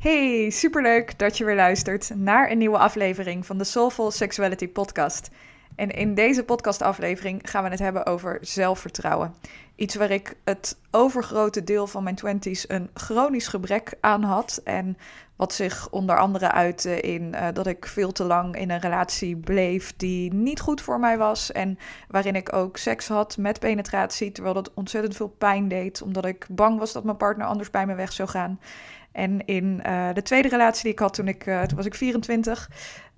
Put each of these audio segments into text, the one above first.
Hey, superleuk dat je weer luistert naar een nieuwe aflevering van de Soulful Sexuality Podcast. En in deze podcastaflevering gaan we het hebben over zelfvertrouwen. Iets waar ik het overgrote deel van mijn twenties een chronisch gebrek aan had. En wat zich onder andere uitte in uh, dat ik veel te lang in een relatie bleef die niet goed voor mij was. En waarin ik ook seks had met penetratie, terwijl dat ontzettend veel pijn deed. Omdat ik bang was dat mijn partner anders bij me weg zou gaan. En in uh, de tweede relatie die ik had toen ik, uh, toen was ik 24,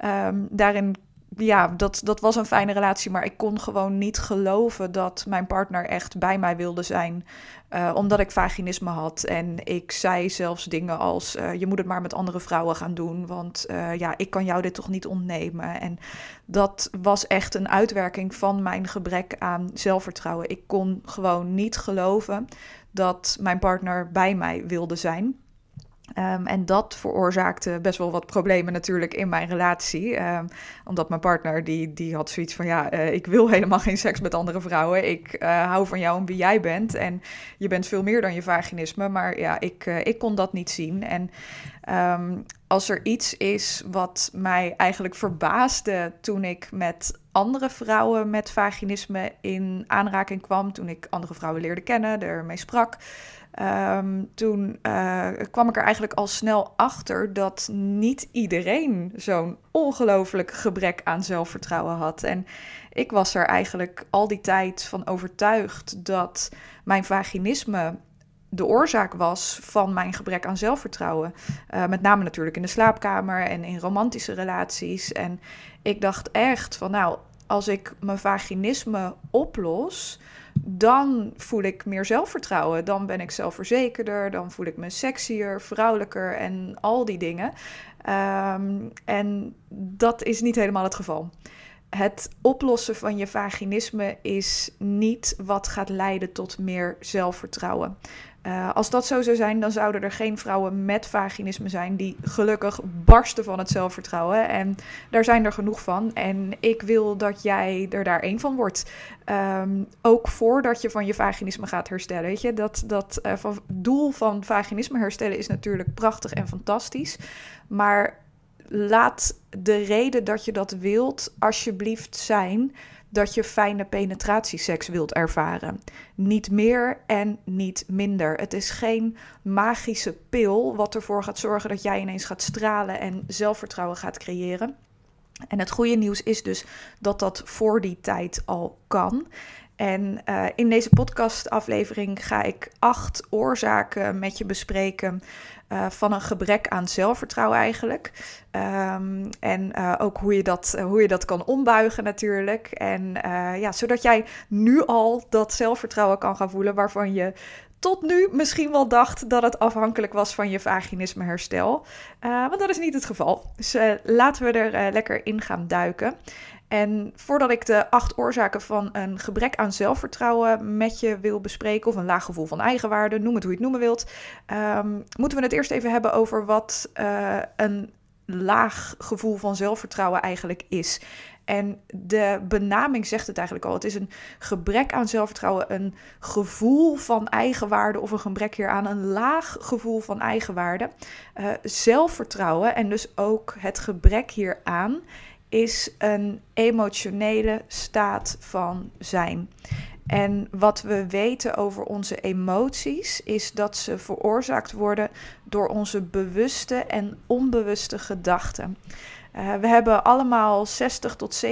um, daarin, ja, dat, dat was een fijne relatie, maar ik kon gewoon niet geloven dat mijn partner echt bij mij wilde zijn, uh, omdat ik vaginisme had. En ik zei zelfs dingen als, je moet het maar met andere vrouwen gaan doen, want ja, ik kan jou dit toch niet ontnemen. En dat was echt een uitwerking van mijn gebrek aan zelfvertrouwen. Ik kon gewoon niet geloven dat mijn partner bij mij wilde zijn. Um, en dat veroorzaakte best wel wat problemen natuurlijk in mijn relatie. Um, omdat mijn partner, die, die had zoiets van... ja, uh, ik wil helemaal geen seks met andere vrouwen. Ik uh, hou van jou en wie jij bent. En je bent veel meer dan je vaginisme. Maar ja, ik, uh, ik kon dat niet zien. En um, als er iets is wat mij eigenlijk verbaasde... toen ik met andere vrouwen met vaginisme in aanraking kwam... toen ik andere vrouwen leerde kennen, ermee sprak... Um, toen uh, kwam ik er eigenlijk al snel achter dat niet iedereen zo'n ongelooflijk gebrek aan zelfvertrouwen had. En ik was er eigenlijk al die tijd van overtuigd dat mijn vaginisme de oorzaak was van mijn gebrek aan zelfvertrouwen. Uh, met name natuurlijk in de slaapkamer en in romantische relaties. En ik dacht echt van nou, als ik mijn vaginisme oplos dan voel ik meer zelfvertrouwen. Dan ben ik zelfverzekerder, dan voel ik me sexier, vrouwelijker en al die dingen. Um, en dat is niet helemaal het geval. Het oplossen van je vaginisme is niet wat gaat leiden tot meer zelfvertrouwen. Uh, als dat zo zou zijn, dan zouden er geen vrouwen met vaginisme zijn die gelukkig barsten van het zelfvertrouwen. En daar zijn er genoeg van. En ik wil dat jij er daar één van wordt. Um, ook voordat je van je vaginisme gaat herstellen. Weet je, dat, dat van, doel van vaginisme herstellen is natuurlijk prachtig en fantastisch. Maar laat de reden dat je dat wilt alsjeblieft zijn dat je fijne penetratieseks wilt ervaren. Niet meer en niet minder. Het is geen magische pil wat ervoor gaat zorgen dat jij ineens gaat stralen en zelfvertrouwen gaat creëren. En het goede nieuws is dus dat dat voor die tijd al kan. En uh, in deze podcastaflevering ga ik acht oorzaken met je bespreken uh, van een gebrek aan zelfvertrouwen eigenlijk. Um, en uh, ook hoe je, dat, hoe je dat kan ombuigen natuurlijk. En ja, zodat jij nu al dat zelfvertrouwen kan gaan voelen waarvan je tot nu misschien wel dacht dat het afhankelijk was van je vaginisme herstel. want dat is niet het geval. Dus laten we er lekker in gaan duiken. En voordat ik de acht oorzaken van een gebrek aan zelfvertrouwen met je wil bespreken, of een laag gevoel van eigenwaarde, noem het hoe je het noemen wilt, um, moeten we het eerst even hebben over wat uh, een laag gevoel van zelfvertrouwen eigenlijk is. En de benaming zegt het eigenlijk al. Het is een gebrek aan zelfvertrouwen, een gevoel van eigenwaarde of een gebrek hieraan, een laag gevoel van eigenwaarde. Uh, zelfvertrouwen en dus ook het gebrek hieraan is een emotionele staat van zijn. En wat we weten over onze emoties is dat ze veroorzaakt worden door onze bewuste en onbewuste gedachten. Uh, we hebben allemaal 60 tot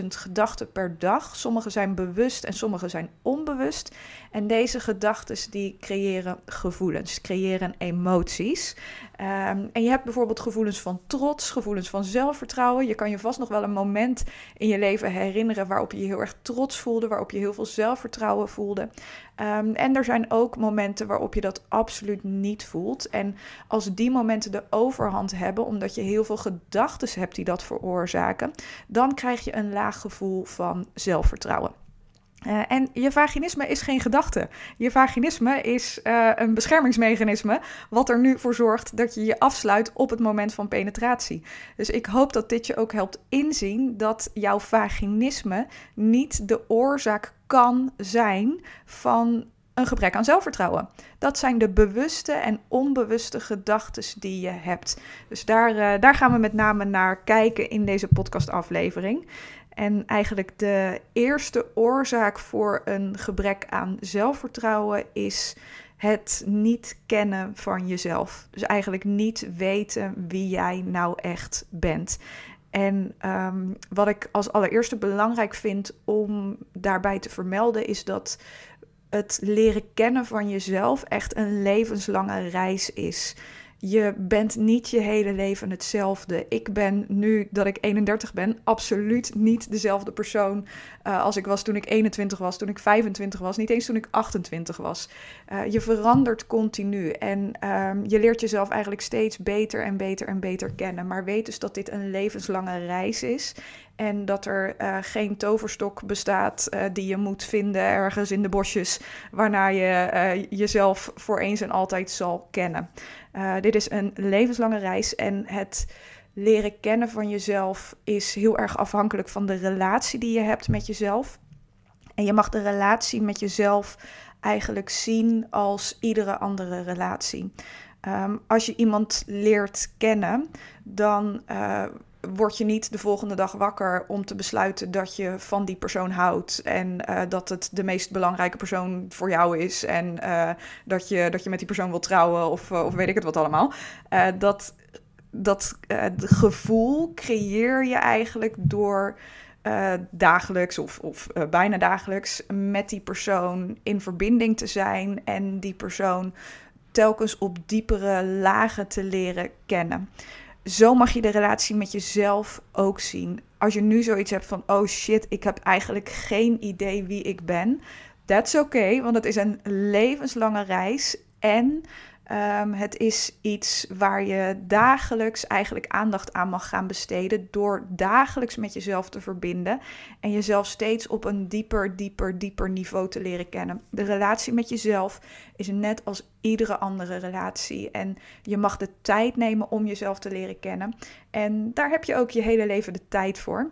70.000 gedachten per dag. Sommige zijn bewust en sommige zijn onbewust. En deze gedachten die creëren gevoelens, creëren emoties. Um, en je hebt bijvoorbeeld gevoelens van trots, gevoelens van zelfvertrouwen. Je kan je vast nog wel een moment in je leven herinneren waarop je je heel erg trots voelde, waarop je heel veel zelfvertrouwen voelde. Ehm, en er zijn ook momenten waarop je dat absoluut niet voelt. En als die momenten de overhand hebben, omdat je heel veel gedachten hebt die dat veroorzaken, dan krijg je een laag gevoel van zelfvertrouwen. Uh, en je vaginisme is geen gedachte. Je vaginisme is uh, een beschermingsmechanisme, wat er nu voor zorgt dat je je afsluit op het moment van penetratie. Dus ik hoop dat dit je ook helpt inzien dat jouw vaginisme niet de oorzaak kan zijn van een gebrek aan zelfvertrouwen. Dat zijn de bewuste en onbewuste gedachten die je hebt. Dus daar, uh, daar gaan we met name naar kijken in deze podcastaflevering. En eigenlijk de eerste oorzaak voor een gebrek aan zelfvertrouwen is het niet kennen van jezelf. Dus eigenlijk niet weten wie jij nou echt bent. En um, wat ik als allereerste belangrijk vind om daarbij te vermelden, is dat het leren kennen van jezelf echt een levenslange reis is je bent niet je hele leven hetzelfde. Ik ben nu dat ik 31 ben absoluut niet dezelfde persoon uh, als ik was toen ik 21 was, toen ik 25 was, niet eens toen ik 28 was. Uh, je verandert continu en um, je leert jezelf eigenlijk steeds beter en beter en beter kennen. Maar weet dus dat dit een levenslange reis is en dat er uh, geen toverstok bestaat uh, die je moet vinden ergens in de bosjes, waarna je uh, jezelf voor eens en altijd zal kennen. dit is een levenslange reis en het leren kennen van jezelf is heel erg afhankelijk van de relatie die je hebt met jezelf. En je mag de relatie met jezelf eigenlijk zien als iedere andere relatie. Um, als je iemand leert kennen, dan word je niet de volgende dag wakker om te besluiten dat je van die persoon houdt en uh, dat het de meest belangrijke persoon voor jou is en uh, dat, je, dat je met die persoon wil trouwen of, uh, of weet ik het wat allemaal. dat dat gevoel creëer je eigenlijk door dagelijks of, of bijna dagelijks met die persoon in verbinding te zijn en die persoon telkens op diepere lagen te leren kennen zo mag je de relatie met jezelf ook zien. Als je nu zoiets hebt van, oh shit, ik heb eigenlijk geen idee wie ik ben. That's okay, want het is een levenslange reis. En Um, het is iets waar je dagelijks eigenlijk aandacht aan mag gaan besteden door dagelijks met jezelf te verbinden en jezelf steeds op een dieper, dieper, dieper niveau te leren kennen. De relatie met jezelf is net als iedere andere relatie en je mag de tijd nemen om jezelf te leren kennen. En daar heb je ook je hele leven de tijd voor.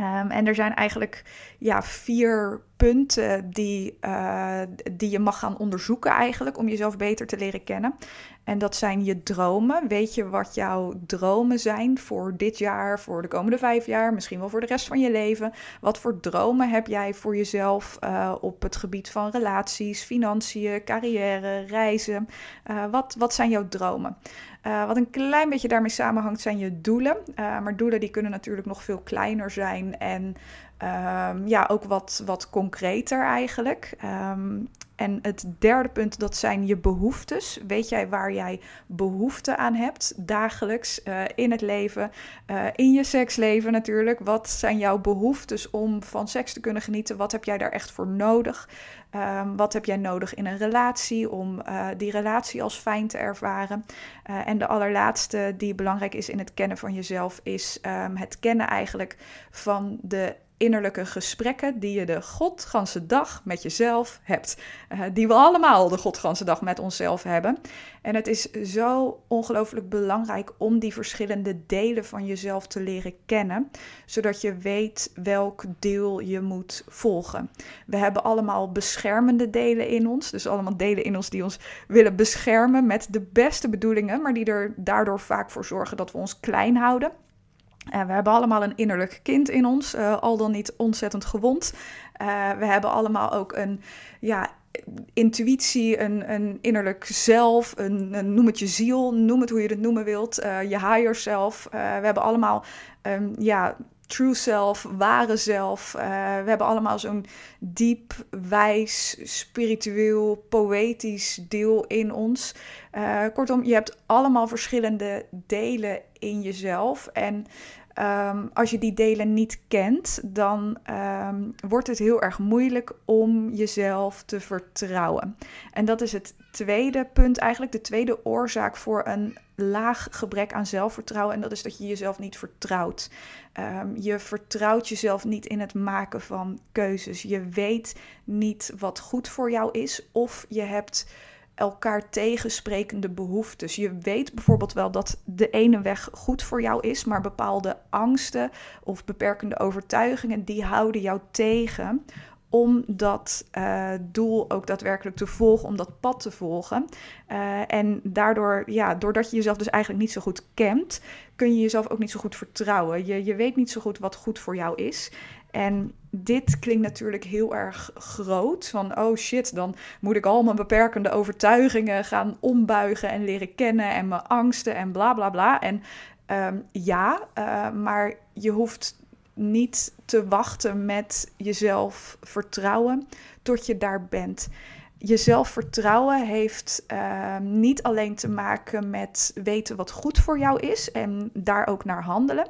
Um, en er zijn eigenlijk ja, vier punten die, uh, die je mag gaan onderzoeken eigenlijk om jezelf beter te leren kennen. En dat zijn je dromen. Weet je wat jouw dromen zijn voor dit jaar, voor de komende vijf jaar, misschien wel voor de rest van je leven? Wat voor dromen heb jij voor jezelf uh, op het gebied van relaties, financiën, carrière, reizen? Uh, wat, wat zijn jouw dromen? Uh, wat een klein beetje daarmee samenhangt zijn je doelen. Uh, maar doelen die kunnen natuurlijk nog veel kleiner zijn en um, ja, ook wat, wat concreter eigenlijk. Um, en het derde punt, dat zijn je behoeftes. Weet jij waar jij behoefte aan hebt dagelijks uh, in het leven, uh, in je seksleven natuurlijk? Wat zijn jouw behoeftes om van seks te kunnen genieten? Wat heb jij daar echt voor nodig? Um, wat heb jij nodig in een relatie om uh, die relatie als fijn te ervaren? en de allerlaatste die belangrijk is in het kennen van jezelf, is het kennen eigenlijk van de innerlijke gesprekken die je de godganse dag met jezelf hebt. Uh, die we allemaal de godganse dag met onszelf hebben. En het is zo ongelooflijk belangrijk om die verschillende delen van jezelf te leren kennen, zodat je weet welk deel je moet volgen. We hebben allemaal beschermende delen in ons, dus allemaal delen in ons die ons willen beschermen met de beste bedoelingen, maar die er daardoor vaak voor zorgen dat we ons klein houden. Uh, we hebben allemaal een innerlijk kind in ons, uh, al dan niet ontzettend gewond. Uh, we hebben allemaal ook een ja, intuïtie, een, een innerlijk zelf, een, een, noem het je ziel, noem het hoe je het noemen wilt, je higher self. we hebben allemaal um, ja, true self, ware zelf. we hebben allemaal zo'n diep, wijs, spiritueel, poëtisch deel in ons. kortom, je hebt allemaal verschillende delen in jezelf. En Ehm, als je die delen niet kent, dan ehm, wordt het heel erg moeilijk om jezelf te vertrouwen. En dat is het tweede punt, eigenlijk de tweede oorzaak voor een laag gebrek aan zelfvertrouwen. En dat is dat je jezelf niet vertrouwt. Ehm, je vertrouwt jezelf niet in het maken van keuzes. Je weet niet wat goed voor jou is, of je hebt elkaar tegensprekende behoeftes. Je weet bijvoorbeeld wel dat de ene weg goed voor jou is, maar bepaalde angsten of beperkende overtuigingen die houden jou tegen om dat uh, doel ook daadwerkelijk te volgen, om dat pad te volgen. Uh, en daardoor, ja, doordat je jezelf dus eigenlijk niet zo goed kent, kun je jezelf ook niet zo goed vertrouwen. Je, je weet niet zo goed wat goed voor jou is. En dit klinkt natuurlijk heel erg groot. Van oh shit, dan moet ik al mijn beperkende overtuigingen gaan ombuigen en leren kennen. En mijn angsten en bla bla bla. En um, ja, uh, maar je hoeft niet te wachten met jezelf vertrouwen tot je daar bent. Jezelf vertrouwen heeft uh, niet alleen te maken met weten wat goed voor jou is en daar ook naar handelen.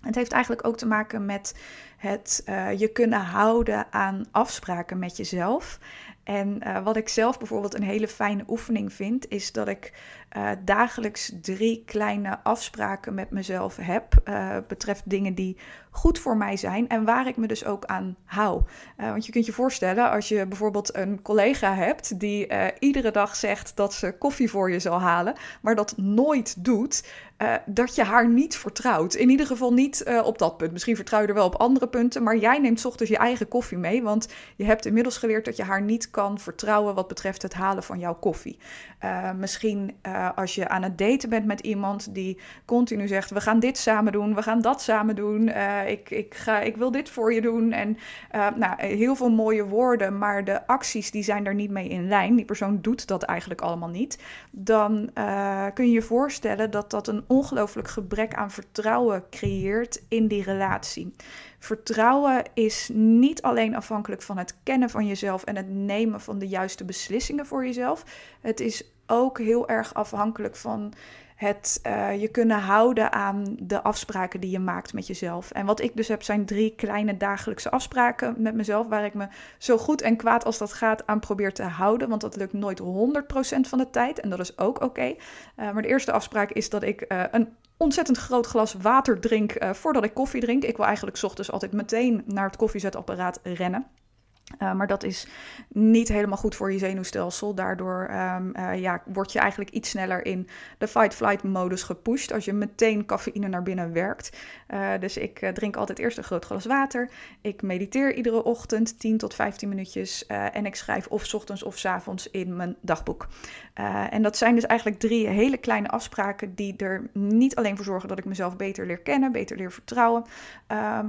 Het heeft eigenlijk ook te maken met het uh, je kunnen houden aan afspraken met jezelf. En uh, wat ik zelf bijvoorbeeld een hele fijne oefening vind, is dat ik uh, dagelijks drie kleine afspraken met mezelf heb. Uh, betreft dingen die goed voor mij zijn en waar ik me dus ook aan hou. want je kunt je voorstellen, als je bijvoorbeeld een collega hebt die iedere dag zegt dat ze koffie voor je zal halen, maar dat nooit doet. dat je haar niet vertrouwt. In ieder geval niet op dat punt. Misschien vertrouw je er wel op andere punten, maar jij neemt ochtends je eigen koffie mee. Want je hebt inmiddels geleerd dat je haar niet kan vertrouwen wat betreft het halen van jouw koffie. Misschien uh, als je aan het daten bent met iemand die continu zegt: We gaan dit samen doen, we gaan dat samen doen, uh, ik, ik, ga, ik wil dit voor je doen. En nou, heel veel mooie woorden, maar de acties die zijn er niet mee in lijn. Die persoon doet dat eigenlijk allemaal niet. Dan kun je je voorstellen dat dat een ongelooflijk gebrek aan vertrouwen creëert in die relatie. Vertrouwen is niet alleen afhankelijk van het kennen van jezelf en het nemen van de juiste beslissingen voor jezelf. Het is ook heel erg afhankelijk van het uh, je kunnen houden aan de afspraken die je maakt met jezelf. En wat ik dus heb, zijn drie kleine dagelijkse afspraken met mezelf, waar ik me zo goed en kwaad als dat gaat aan probeer te houden. Want dat lukt nooit 100% van de tijd en dat is ook oké. Uh, maar de eerste afspraak is dat ik uh, een ontzettend groot glas water drink voordat ik koffie drink. Ik wil eigenlijk ochtends altijd meteen naar het koffiezetapparaat rennen. Uh, maar dat is niet helemaal goed voor je zenuwstelsel. Daardoor um, ja, word je eigenlijk iets sneller in de fight-flight modus gepusht als je meteen cafeïne naar binnen werkt. Uh, dus ik drink altijd eerst een groot glas water. Ik mediteer iedere ochtend 10 tot 15 minuutjes. en ik schrijf of ochtends of avonds in mijn dagboek. en dat zijn dus eigenlijk drie hele kleine afspraken die er niet alleen voor zorgen dat ik mezelf beter leer kennen, beter leer vertrouwen.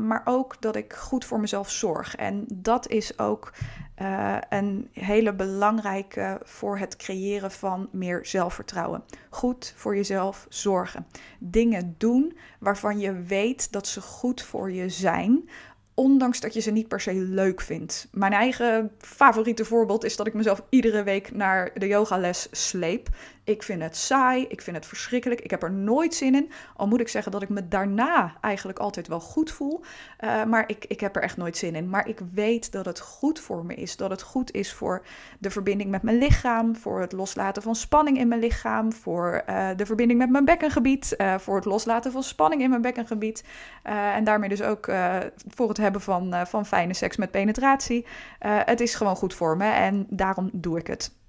maar ook dat ik goed voor mezelf zorg. En dat is ook ook uh, een hele belangrijke voor het creëren van meer zelfvertrouwen. Goed voor jezelf zorgen. Dingen doen waarvan je weet dat ze goed voor je zijn, ondanks dat je ze niet per se leuk vindt. Mijn eigen favoriete voorbeeld is dat ik mezelf iedere week naar de yogales sleep. Ik vind het saai, ik vind het verschrikkelijk, ik heb er nooit zin in. Al moet ik zeggen dat ik me daarna eigenlijk altijd wel goed voel. Uh, maar ik, ik heb er echt nooit zin in. Maar ik weet dat het goed voor me is. Dat het goed is voor de verbinding met mijn lichaam. Voor het loslaten van spanning in mijn lichaam. Voor uh, de verbinding met mijn bekkengebied. Uh, voor het loslaten van spanning in mijn bekkengebied. en daarmee dus ook voor het hebben van, van fijne seks met penetratie. het is gewoon goed voor me en daarom doe ik het.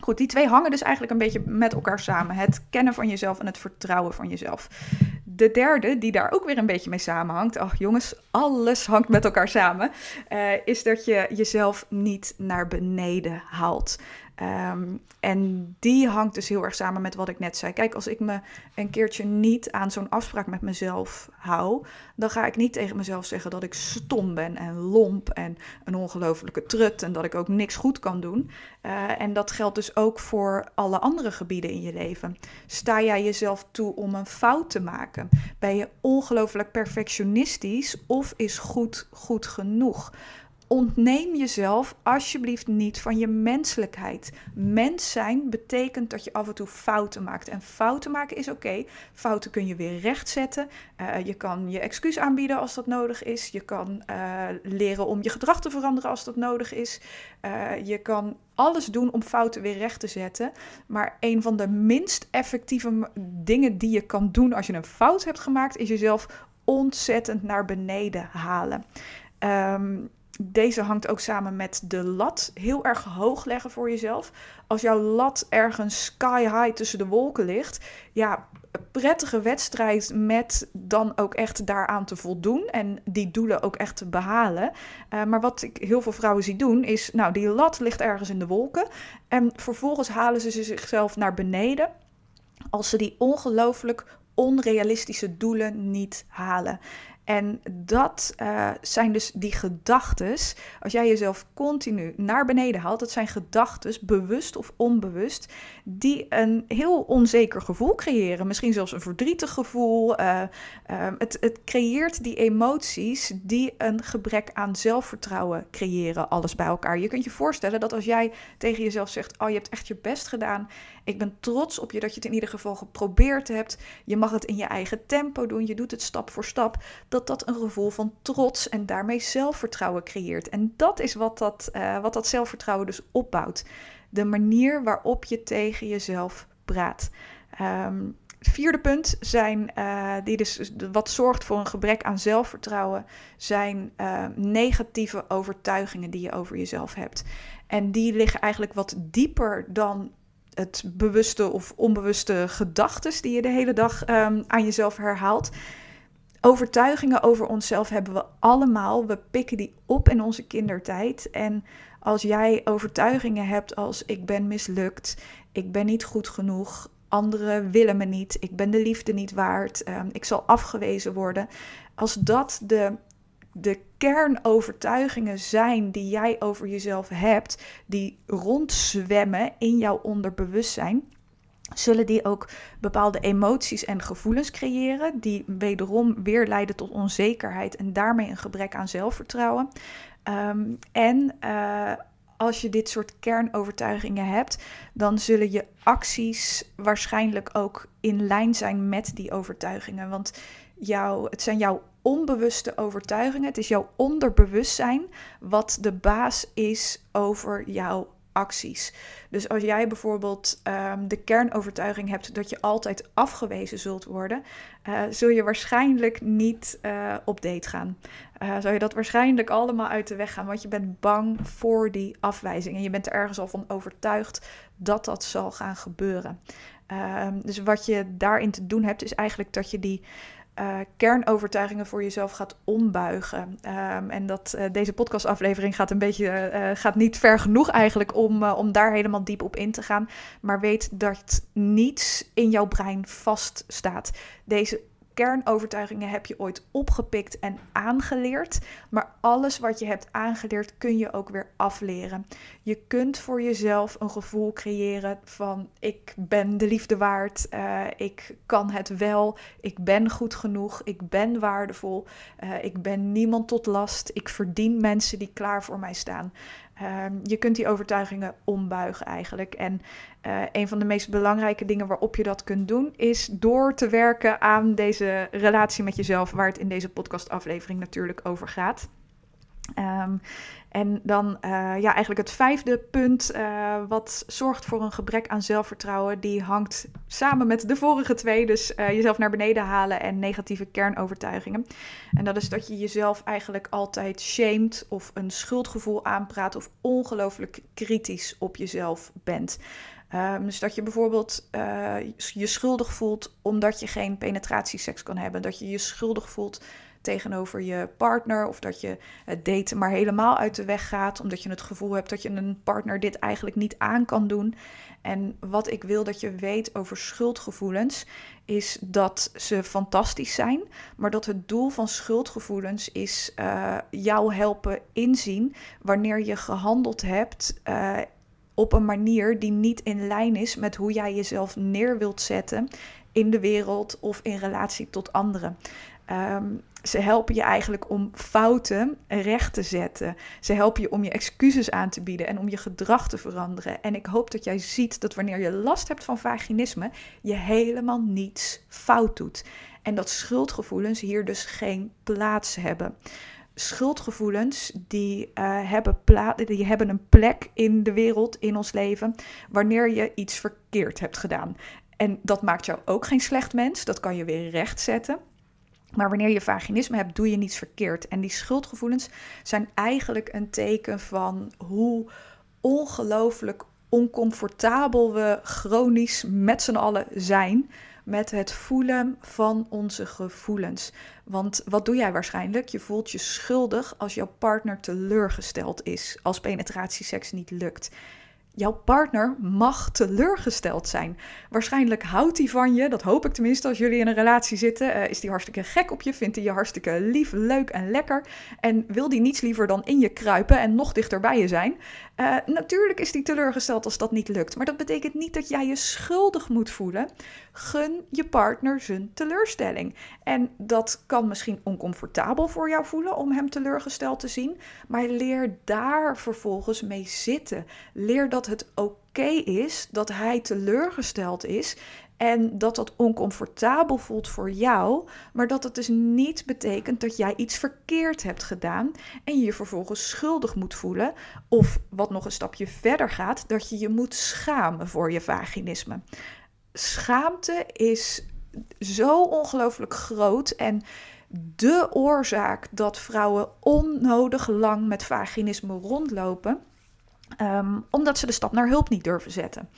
Goed, die twee hangen dus eigenlijk een beetje met elkaar samen. Het kennen van jezelf en het vertrouwen van jezelf. De derde, die daar ook weer een beetje mee samenhangt. Ach jongens, alles hangt met elkaar samen. Uh, is dat je jezelf niet naar beneden haalt. Um, en die hangt dus heel erg samen met wat ik net zei. Kijk, als ik me een keertje niet aan zo'n afspraak met mezelf hou, dan ga ik niet tegen mezelf zeggen dat ik stom ben en lomp en een ongelofelijke trut en dat ik ook niks goed kan doen. Uh, en dat geldt dus ook voor alle andere gebieden in je leven. Sta jij jezelf toe om een fout te maken? Ben je ongelooflijk perfectionistisch of is goed goed genoeg? Ontneem jezelf alsjeblieft niet van je menselijkheid. Mens zijn betekent dat je af en toe fouten maakt. En fouten maken is oké. Fouten kun je weer rechtzetten. Uh, je kan je excuus aanbieden als dat nodig is. Je kan uh, leren om je gedrag te veranderen als dat nodig is. Uh, je kan alles doen om fouten weer recht te zetten. Maar een van de minst effectieve dingen die je kan doen als je een fout hebt gemaakt, is jezelf ontzettend naar beneden halen. Um, deze hangt ook samen met de lat heel erg hoog leggen voor jezelf. Als jouw lat ergens sky high tussen de wolken ligt, ja, prettige wedstrijd met dan ook echt daaraan te voldoen en die doelen ook echt te behalen. Uh, maar wat ik heel veel vrouwen zie doen is, nou, die lat ligt ergens in de wolken en vervolgens halen ze zichzelf naar beneden als ze die ongelooflijk onrealistische doelen niet halen. En dat uh, zijn dus die gedachtes. Als jij jezelf continu naar beneden haalt, dat zijn gedachtes, bewust of onbewust, die een heel onzeker gevoel creëren. Misschien zelfs een verdrietig gevoel. Uh, uh, het, het creëert die emoties die een gebrek aan zelfvertrouwen creëren, alles bij elkaar. Je kunt je voorstellen dat als jij tegen jezelf zegt: Oh, je hebt echt je best gedaan. Ik ben trots op je dat je het in ieder geval geprobeerd hebt. Je mag het in je eigen tempo doen. Je doet het stap voor stap dat dat een gevoel van trots en daarmee zelfvertrouwen creëert. En dat is wat dat, uh, wat dat zelfvertrouwen dus opbouwt. De manier waarop je tegen jezelf praat. Um, vierde punt zijn, uh, die dus wat zorgt voor een gebrek aan zelfvertrouwen, zijn uh, negatieve overtuigingen die je over jezelf hebt. En die liggen eigenlijk wat dieper dan het bewuste of onbewuste gedachtes die je de hele dag um, aan jezelf herhaalt. Overtuigingen over onszelf hebben we allemaal. We pikken die op in onze kindertijd. En als jij overtuigingen hebt als ik ben mislukt, ik ben niet goed genoeg, anderen willen me niet, ik ben de liefde niet waard, um, ik zal afgewezen worden. Als dat de, de kernovertuigingen zijn die jij over jezelf hebt, die rondzwemmen in jouw onderbewustzijn, zullen die ook bepaalde emoties en gevoelens creëren, die wederom weer leiden tot onzekerheid en daarmee een gebrek aan zelfvertrouwen. Um, en uh, als je dit soort kernovertuigingen hebt, dan zullen je acties waarschijnlijk ook in lijn zijn met die overtuigingen. Want jouw, het zijn jouw onbewuste overtuigingen, het is jouw onderbewustzijn wat de baas is over jouw acties. Dus als jij bijvoorbeeld um, de kernovertuiging hebt dat je altijd afgewezen zult worden, uh, zul je waarschijnlijk niet uh, op date gaan. Uh, zou je dat waarschijnlijk allemaal uit de weg gaan, want je bent bang voor die afwijzing en je bent er ergens al van overtuigd dat dat zal gaan gebeuren. Ehm, dus wat je daarin te doen hebt, is eigenlijk dat je die uh, kernovertuigingen voor jezelf gaat ombuigen. Um, en dat, uh, deze podcastaflevering gaat een beetje, uh, gaat niet ver genoeg eigenlijk om, om daar helemaal diep op in te gaan. Maar weet dat niets in jouw brein vaststaat. Deze kernovertuigingen heb je ooit opgepikt en aangeleerd. Maar alles wat je hebt aangeleerd kun je ook weer afleren. Je kunt voor jezelf een gevoel creëren van ik ben de liefde waard, uh, ik kan het wel, ik ben goed genoeg, ik ben waardevol, uh, ik ben niemand tot last, ik verdien mensen die klaar voor mij staan. Uh, je kunt die overtuigingen ombuigen eigenlijk. En uh, een van de meest belangrijke dingen waarop je dat kunt doen, is door te werken aan deze relatie met jezelf, waar het in deze podcastaflevering natuurlijk over gaat. Um, en dan uh, ja, eigenlijk het vijfde punt, uh, wat zorgt voor een gebrek aan zelfvertrouwen, die hangt samen met de vorige twee, dus jezelf naar beneden halen en negatieve kernovertuigingen. En dat is dat je jezelf eigenlijk altijd shamed of een schuldgevoel aanpraat of ongelooflijk kritisch op jezelf bent. Um, dus dat je bijvoorbeeld uh, je schuldig voelt omdat je geen penetratieseks kan hebben. Dat je je schuldig voelt tegenover je partner. Of dat je het daten maar helemaal uit de weg gaat. Omdat je het gevoel hebt dat je een partner dit eigenlijk niet aan kan doen. En wat ik wil dat je weet over schuldgevoelens, is dat ze fantastisch zijn. Maar dat het doel van schuldgevoelens is uh, jou helpen inzien wanneer je gehandeld hebt. Uh, op een manier die niet in lijn is met hoe jij jezelf neer wilt zetten in de wereld of in relatie tot anderen. Ehm, ze helpen je eigenlijk om fouten recht te zetten. Ze helpen je om je excuses aan te bieden en om je gedrag te veranderen. En ik hoop dat jij ziet dat wanneer je last hebt van vaginisme, je helemaal niets fout doet. En dat schuldgevoelens hier dus geen plaats hebben. Schuldgevoelens die, uh, hebben die hebben een plek in de wereld, in ons leven, wanneer je iets verkeerd hebt gedaan. En dat maakt jou ook geen slecht mens, dat kan je weer rechtzetten. Maar wanneer je vaginisme hebt, doe je niets verkeerd. En die schuldgevoelens zijn eigenlijk een teken van hoe ongelooflijk oncomfortabel we chronisch met z'n allen zijn met het voelen van onze gevoelens. Want wat doe jij waarschijnlijk? Je voelt je schuldig als jouw partner teleurgesteld is, als penetratieseks niet lukt jouw partner mag teleurgesteld zijn. Waarschijnlijk houdt hij van je, dat hoop ik tenminste als jullie in een relatie zitten. Uh, is hij hartstikke gek op je, vindt hij je hartstikke lief, leuk en lekker. En wil hij niets liever dan in je kruipen en nog dichter bij je zijn. Uh, natuurlijk is hij teleurgesteld als dat niet lukt. Maar dat betekent niet dat jij je schuldig moet voelen. Gun je partner zijn teleurstelling. En dat kan misschien oncomfortabel voor jou voelen om hem teleurgesteld te zien. Maar leer daar vervolgens mee zitten. Leer dat het oké is dat hij teleurgesteld is en dat dat oncomfortabel voelt voor jou, maar dat het dus niet betekent dat jij iets verkeerd hebt gedaan en je je vervolgens schuldig moet voelen. Of wat nog een stapje verder gaat, dat je je moet schamen voor je vaginisme. Schaamte is zo ongelooflijk groot en de oorzaak dat vrouwen onnodig lang met vaginisme rondlopen Ehm, omdat ze de stap naar hulp niet durven zetten.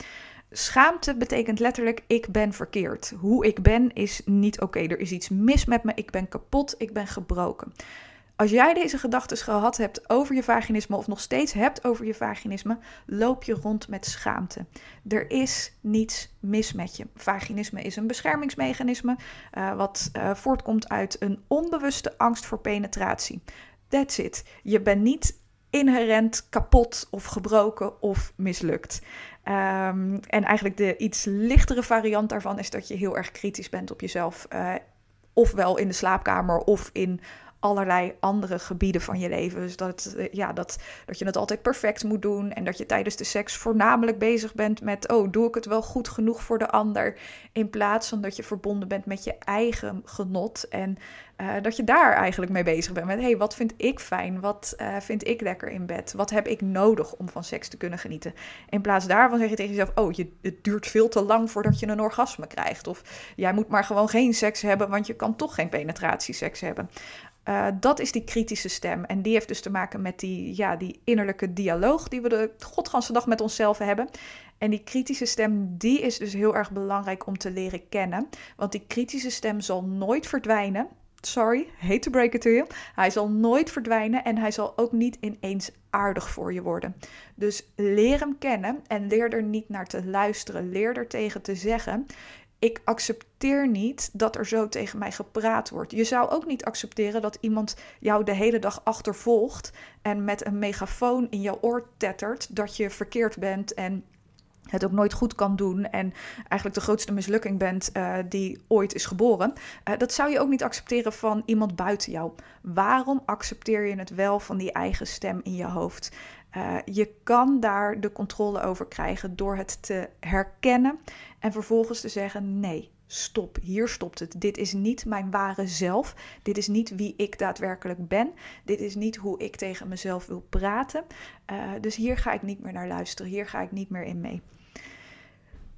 Schaamte betekent letterlijk: ik ben verkeerd. Hoe ik ben is niet oké. Er is iets mis met me. Ik ben kapot. Ik ben gebroken. Als jij deze gedachten gehad hebt over je vaginisme of nog steeds hebt over je vaginisme, loop je rond met schaamte. Er is niets mis met je. Vaginisme is een beschermingsmechanisme uh, wat uh, voortkomt uit een onbewuste angst voor penetratie. That's it. Je bent niet inherent kapot of gebroken of mislukt. Um, en eigenlijk de iets lichtere variant daarvan is dat je heel erg kritisch bent op jezelf. Uh, ofwel in de slaapkamer of in allerlei andere gebieden van je leven. Dus dat, eh, ja, dat, dat je het altijd perfect moet doen. En dat je tijdens de seks voornamelijk bezig bent met: oh, doe ik het wel goed genoeg voor de ander? In plaats van dat je verbonden bent met je eigen genot. En uh, dat je daar eigenlijk mee bezig bent. Met: hey, wat vind ik fijn? Wat uh, vind ik lekker in bed? Wat heb ik nodig om van seks te kunnen genieten? In plaats daarvan zeg je tegen jezelf: oh, je, het duurt veel te lang voordat je een orgasme krijgt. Of jij moet maar gewoon geen seks hebben, want je kan toch geen penetratieseks hebben. Uh, dat is die kritische stem. En die heeft dus te maken met die, ja, die innerlijke dialoog die we de godganse dag met onszelf hebben. En die kritische stem, die is dus heel erg belangrijk om te leren kennen. Want die kritische stem zal nooit verdwijnen. Sorry, hate to break it to you. Hij zal nooit verdwijnen en hij zal ook niet ineens aardig voor je worden. Dus leer hem kennen en leer er niet naar te luisteren. Leer er tegen te zeggen: ik accepteer niet dat er zo tegen mij gepraat wordt. Je zou ook niet accepteren dat iemand jou de hele dag achtervolgt en met een megafoon in jouw oor tettert dat je verkeerd bent en het ook nooit goed kan doen en eigenlijk de grootste mislukking bent uh, die ooit is geboren. Uh, dat zou je ook niet accepteren van iemand buiten jou. Waarom accepteer je het wel van die eigen stem in je hoofd? Uh, je kan daar de controle over krijgen door het te herkennen en vervolgens te zeggen: nee, stop, hier stopt het. Dit is niet mijn ware zelf. Dit is niet wie ik daadwerkelijk ben. Dit is niet hoe ik tegen mezelf wil praten. Uh, dus hier ga ik niet meer naar luisteren. Hier ga ik niet meer in mee.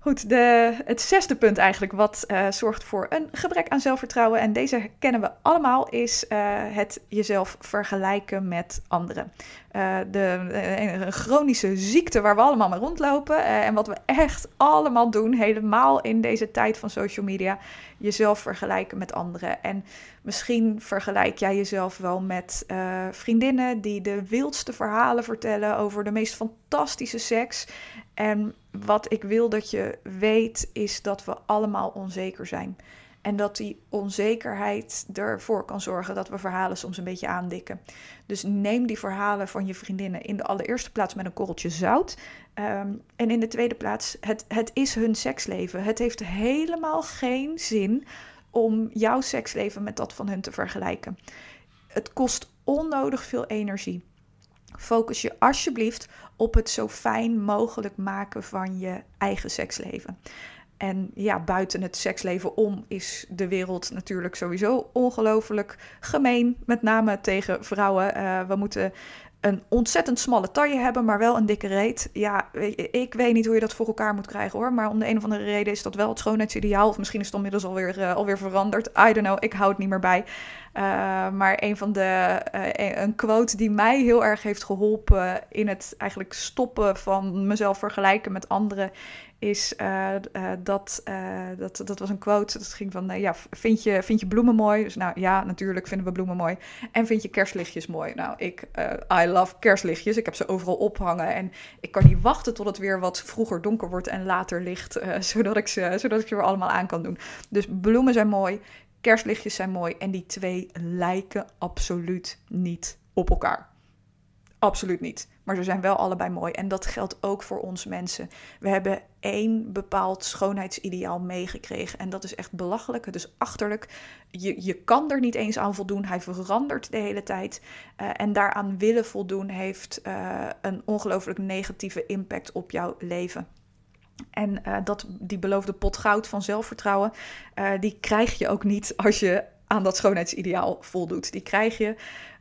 Goed, de, het zesde punt eigenlijk, wat uh, zorgt voor een gebrek aan zelfvertrouwen, en deze kennen we allemaal, is uh, het jezelf vergelijken met anderen. Uh, de, chronische ziekte waar we allemaal mee rondlopen en wat we echt allemaal doen, helemaal in deze tijd van social media, jezelf vergelijken met anderen. En misschien vergelijk jij jezelf wel met vriendinnen die de wildste verhalen vertellen over de meest fantastische seks. En wat ik wil dat je weet, is dat we allemaal onzeker zijn. En dat die onzekerheid ervoor kan zorgen dat we verhalen soms een beetje aandikken. Dus neem die verhalen van je vriendinnen in de allereerste plaats met een korreltje zout. Um, en in de tweede plaats, het, het is hun seksleven. Het heeft helemaal geen zin om jouw seksleven met dat van hun te vergelijken. Het kost onnodig veel energie. Focus je alsjeblieft op het zo fijn mogelijk maken van je eigen seksleven. En ja, buiten het seksleven om is de wereld natuurlijk sowieso ongelooflijk gemeen. Met name tegen vrouwen. Uh, we moeten een ontzettend smalle taille hebben, maar wel een dikke reet. Ja, ik weet niet hoe je dat voor elkaar moet krijgen hoor. Maar om de een of andere reden is dat wel het schoonheidsideaal. Of misschien is het inmiddels alweer, uh, alweer veranderd. I don't know, ik hou het niet meer bij. Uh, maar een van de, uh, een quote die mij heel erg heeft geholpen in het eigenlijk stoppen van mezelf vergelijken met anderen, is uh, uh, dat, uh, dat, dat was een quote, dat ging van, ja, vind je, vind je bloemen mooi? Dus nou ja, natuurlijk vinden we bloemen mooi. En vind je kerstlichtjes mooi? Nou, ik, I love kerstlichtjes, ik heb ze overal ophangen en ik kan niet wachten tot het weer wat vroeger donker wordt en later licht, zodat, ik ze, zodat ik ze weer allemaal aan kan doen. Dus bloemen zijn mooi, kerstlichtjes zijn mooi en die twee lijken absoluut niet op elkaar. Absoluut niet. Maar ze zijn wel allebei mooi. En dat geldt ook voor ons mensen. We hebben één bepaald schoonheidsideaal meegekregen. En dat is echt belachelijk. Het is achterlijk. Je, je kan er niet eens aan voldoen. Hij verandert de hele tijd. Uh, en daaraan willen voldoen heeft uh, een ongelooflijk negatieve impact op jouw leven. En uh, dat, die beloofde pot goud van zelfvertrouwen, die krijg je ook niet als je aan dat schoonheidsideaal voldoet. Die krijg je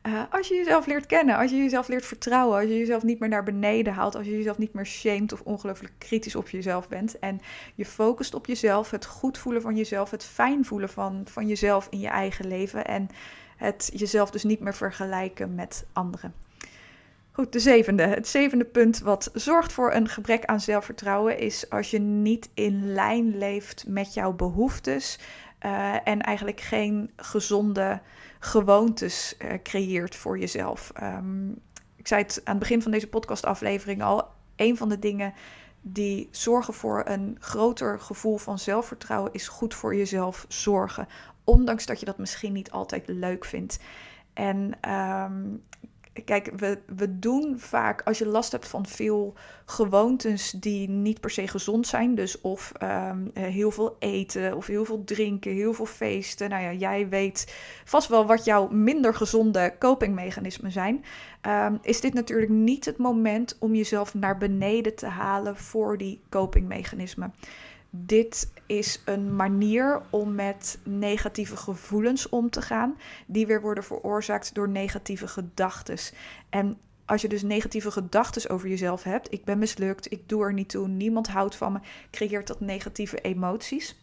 uh, als je jezelf leert kennen, als je jezelf leert vertrouwen, als je jezelf niet meer naar beneden haalt, als je jezelf niet meer shamed of ongelooflijk kritisch op jezelf bent en je focust op jezelf, het goed voelen van jezelf, het fijn voelen van, van jezelf in je eigen leven en het jezelf dus niet meer vergelijken met anderen. Goed, de zevende. Het zevende punt wat zorgt voor een gebrek aan zelfvertrouwen is als je niet in lijn leeft met jouw behoeftes uh, en eigenlijk geen gezonde gewoontes uh, creëert voor jezelf. Um, ik zei het aan het begin van deze podcastaflevering al. Een van de dingen die zorgen voor een groter gevoel van zelfvertrouwen is goed voor jezelf zorgen. Ondanks dat je dat misschien niet altijd leuk vindt. En um, Kijk, we, we doen vaak, als je last hebt van veel gewoontes die niet per se gezond zijn, dus of um, heel veel eten, of heel veel drinken, heel veel feesten. Nou ja, jij weet vast wel wat jouw minder gezonde copingmechanismen zijn. Um, is dit natuurlijk niet het moment om jezelf naar beneden te halen voor die copingmechanismen. Dit is een manier om met negatieve gevoelens om te gaan, die weer worden veroorzaakt door negatieve gedachten. En als je dus negatieve gedachten over jezelf hebt, ik ben mislukt, ik doe er niet toe, niemand houdt van me, creëert dat negatieve emoties.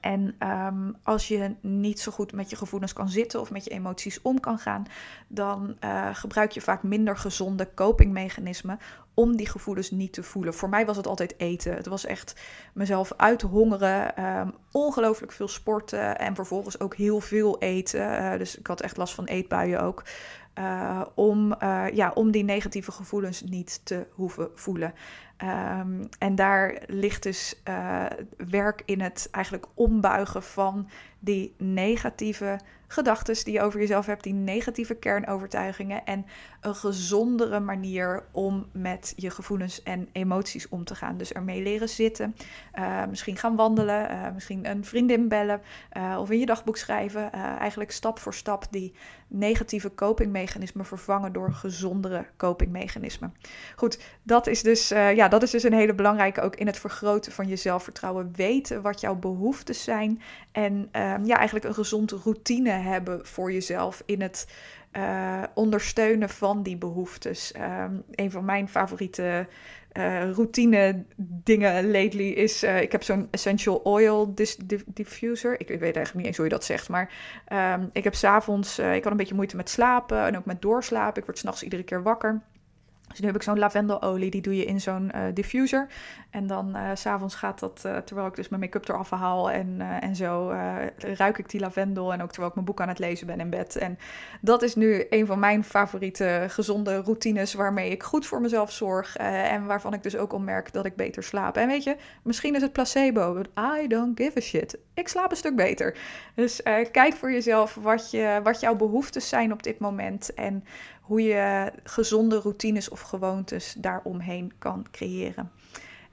En um, als je niet zo goed met je gevoelens kan zitten of met je emoties om kan gaan, dan uh, gebruik je vaak minder gezonde copingmechanismen om die gevoelens niet te voelen. Voor mij was het altijd eten. Het was echt mezelf uithongeren, um, ongelooflijk veel sporten en vervolgens ook heel veel eten. Uh, dus ik had echt last van eetbuien ook. Uh, om, ja, om die negatieve gevoelens niet te hoeven voelen. Um, en daar ligt dus uh, werk in het eigenlijk ombuigen van die negatieve gedachten die je over jezelf hebt, die negatieve kernovertuigingen en een gezondere manier om met je gevoelens en emoties om te gaan. Dus ermee leren zitten, uh, misschien gaan wandelen, uh, misschien een vriendin bellen of in je dagboek schrijven. eigenlijk stap voor stap die negatieve copingmechanismen vervangen door gezondere copingmechanismen. Goed, dat is dus, ja, dat is dus een hele belangrijke ook in het vergroten van je zelfvertrouwen. Weten wat jouw behoeftes zijn en ehm, ja, eigenlijk een gezonde routine hebben voor jezelf in het uh, ondersteunen van die behoeftes. Um, een van mijn favoriete uh, routine dingen lately is, uh, ik heb zo'n essential oil diffuser. Ik, weet eigenlijk niet eens hoe je dat zegt, maar um, ik heb s'avonds, ik had een beetje moeite met slapen en ook met doorslapen. Ik word s'nachts iedere keer wakker. Dus nu heb ik zo'n lavendelolie, die doe je in zo'n uh, diffuser. En dan uh, s'avonds gaat dat, uh, terwijl ik dus mijn make-up eraf haal en, en zo, ruik ik die lavendel. En ook terwijl ik mijn boek aan het lezen ben in bed. En dat is nu een van mijn favoriete gezonde routines waarmee ik goed voor mezelf zorg. en waarvan ik dus ook al merk dat ik beter slaap. En weet je, misschien is het placebo, but I don't give a shit. Ik slaap een stuk beter. Dus kijk voor jezelf wat, je, wat jouw behoeftes zijn op dit moment. En hoe je gezonde routines of gewoontes daaromheen kan creëren.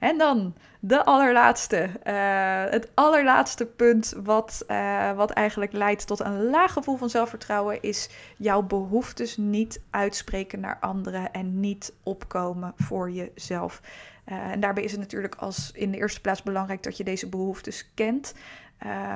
En dan de allerlaatste. Uh, het allerlaatste punt wat, uh, wat eigenlijk leidt tot een laag gevoel van zelfvertrouwen is jouw behoeftes niet uitspreken naar anderen en niet opkomen voor jezelf. Uh, en daarbij is het natuurlijk als in de eerste plaats belangrijk dat je deze behoeftes kent.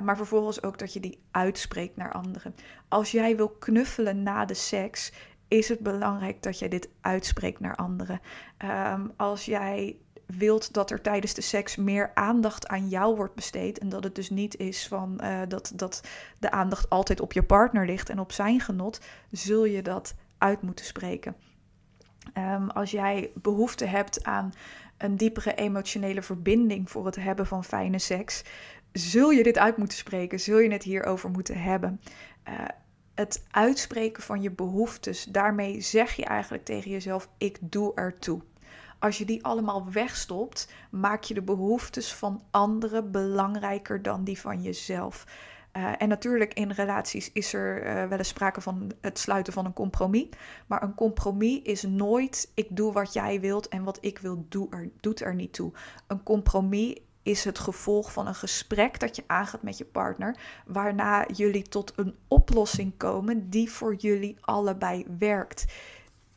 Maar vervolgens ook dat je die uitspreekt naar anderen. Als jij wil knuffelen na de seks, is het belangrijk dat jij dit uitspreekt naar anderen. Um, als jij wilt dat er tijdens de seks meer aandacht aan jou wordt besteed. En dat het dus niet is van uh, dat, dat de aandacht altijd op je partner ligt en op zijn genot, zul je dat uit moeten spreken. Um, als jij behoefte hebt aan een diepere emotionele verbinding voor het hebben van fijne seks, zul je dit uit moeten spreken, zul je het hierover moeten hebben. Uh, het uitspreken van je behoeftes, daarmee zeg je eigenlijk tegen jezelf: ik doe ertoe. Als je die allemaal wegstopt, maak je de behoeftes van anderen belangrijker dan die van jezelf. Uh, en natuurlijk in relaties is er uh, wel eens sprake van het sluiten van een compromis. Maar een compromis is nooit ik doe wat jij wilt en wat ik wil doe er, doet er niet toe. Een compromis is het gevolg van een gesprek dat je aangaat met je partner, waarna jullie tot een oplossing komen die voor jullie allebei werkt.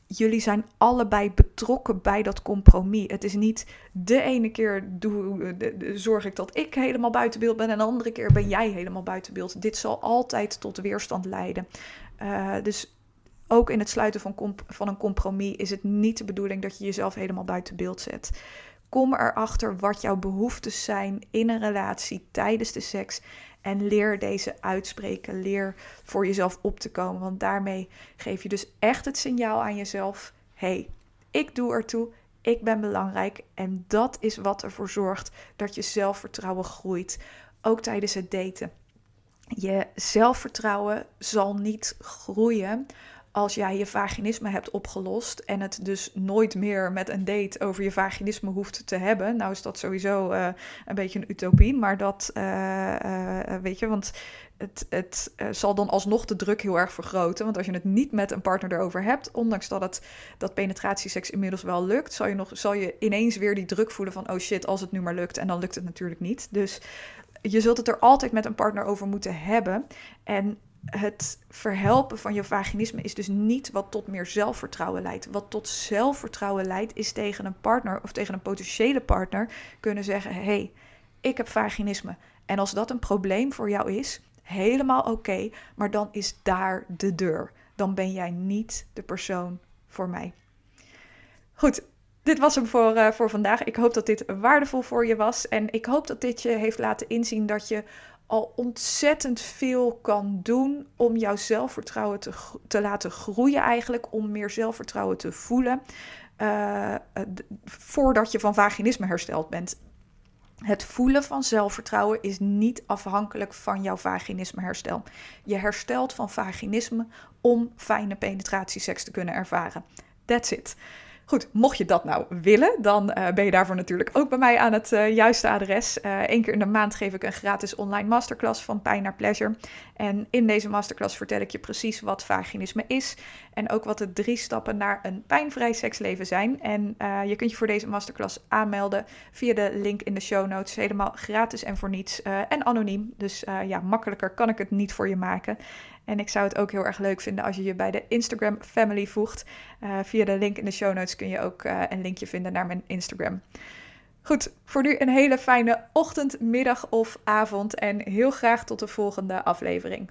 Jullie zijn allebei betrokken bij dat compromis. Het is niet de ene keer doe, zorg ik dat ik helemaal buiten beeld ben en de andere keer ben jij helemaal buiten beeld. Dit zal altijd tot weerstand leiden. Uh, dus ook in het sluiten van, van een compromis is het niet de bedoeling dat je jezelf helemaal buiten beeld zet. Kom erachter wat jouw behoeftes zijn in een relatie tijdens de seks. En leer deze uitspreken. Leer voor jezelf op te komen. Want daarmee geef je dus echt het signaal aan jezelf: hey, ik doe ertoe. Ik ben belangrijk. En dat is wat ervoor zorgt dat je zelfvertrouwen groeit. Ook tijdens het daten. Je zelfvertrouwen zal niet groeien als jij je vaginisme hebt opgelost en het dus nooit meer met een date over je vaginisme hoeft te hebben. Nou is dat sowieso uh, een beetje een utopie, maar dat uh, uh, weet je, want het, het zal dan alsnog de druk heel erg vergroten. Want als je het niet met een partner erover hebt, ondanks dat, het, dat penetratieseks inmiddels wel lukt, zal je, nog, zal je ineens weer die druk voelen van, oh shit, als het nu maar lukt. En dan lukt het natuurlijk niet. Dus je zult het er altijd met een partner over moeten hebben. En het verhelpen van je vaginisme is dus niet wat tot meer zelfvertrouwen leidt. Wat tot zelfvertrouwen leidt, is tegen een partner of tegen een potentiële partner kunnen zeggen: hé, hey, ik heb vaginisme. En als dat een probleem voor jou is, helemaal oké, maar dan is daar de deur. Dan ben jij niet de persoon voor mij. Goed, dit was hem voor, uh, voor vandaag. Ik hoop dat dit waardevol voor je was. En ik hoop dat dit je heeft laten inzien dat je al ontzettend veel kan doen om jouw zelfvertrouwen te, te laten groeien, eigenlijk om meer zelfvertrouwen te voelen. Uh, voordat je van vaginisme hersteld bent. Het voelen van zelfvertrouwen is niet afhankelijk van jouw vaginisme-herstel. Je herstelt van vaginisme om fijne penetratieseks te kunnen ervaren. That's it. Goed, mocht je dat nou willen, dan uh, ben je daarvoor natuurlijk ook bij mij aan het uh, juiste adres. Eén uh, keer in de maand geef ik een gratis online masterclass van pijn naar pleasure. En in deze masterclass vertel ik je precies wat vaginisme is. En ook wat de drie stappen naar een pijnvrij seksleven zijn. En je kunt je voor deze masterclass aanmelden via de link in de show notes. Helemaal gratis en voor niets. en anoniem. Dus ja, makkelijker kan ik het niet voor je maken. En ik zou het ook heel erg leuk vinden als je je bij de Instagram family voegt. Uh, via de link in de show notes kun je ook uh, een linkje vinden naar mijn Instagram. Goed, voor nu een hele fijne ochtend, middag of avond en heel graag tot de volgende aflevering.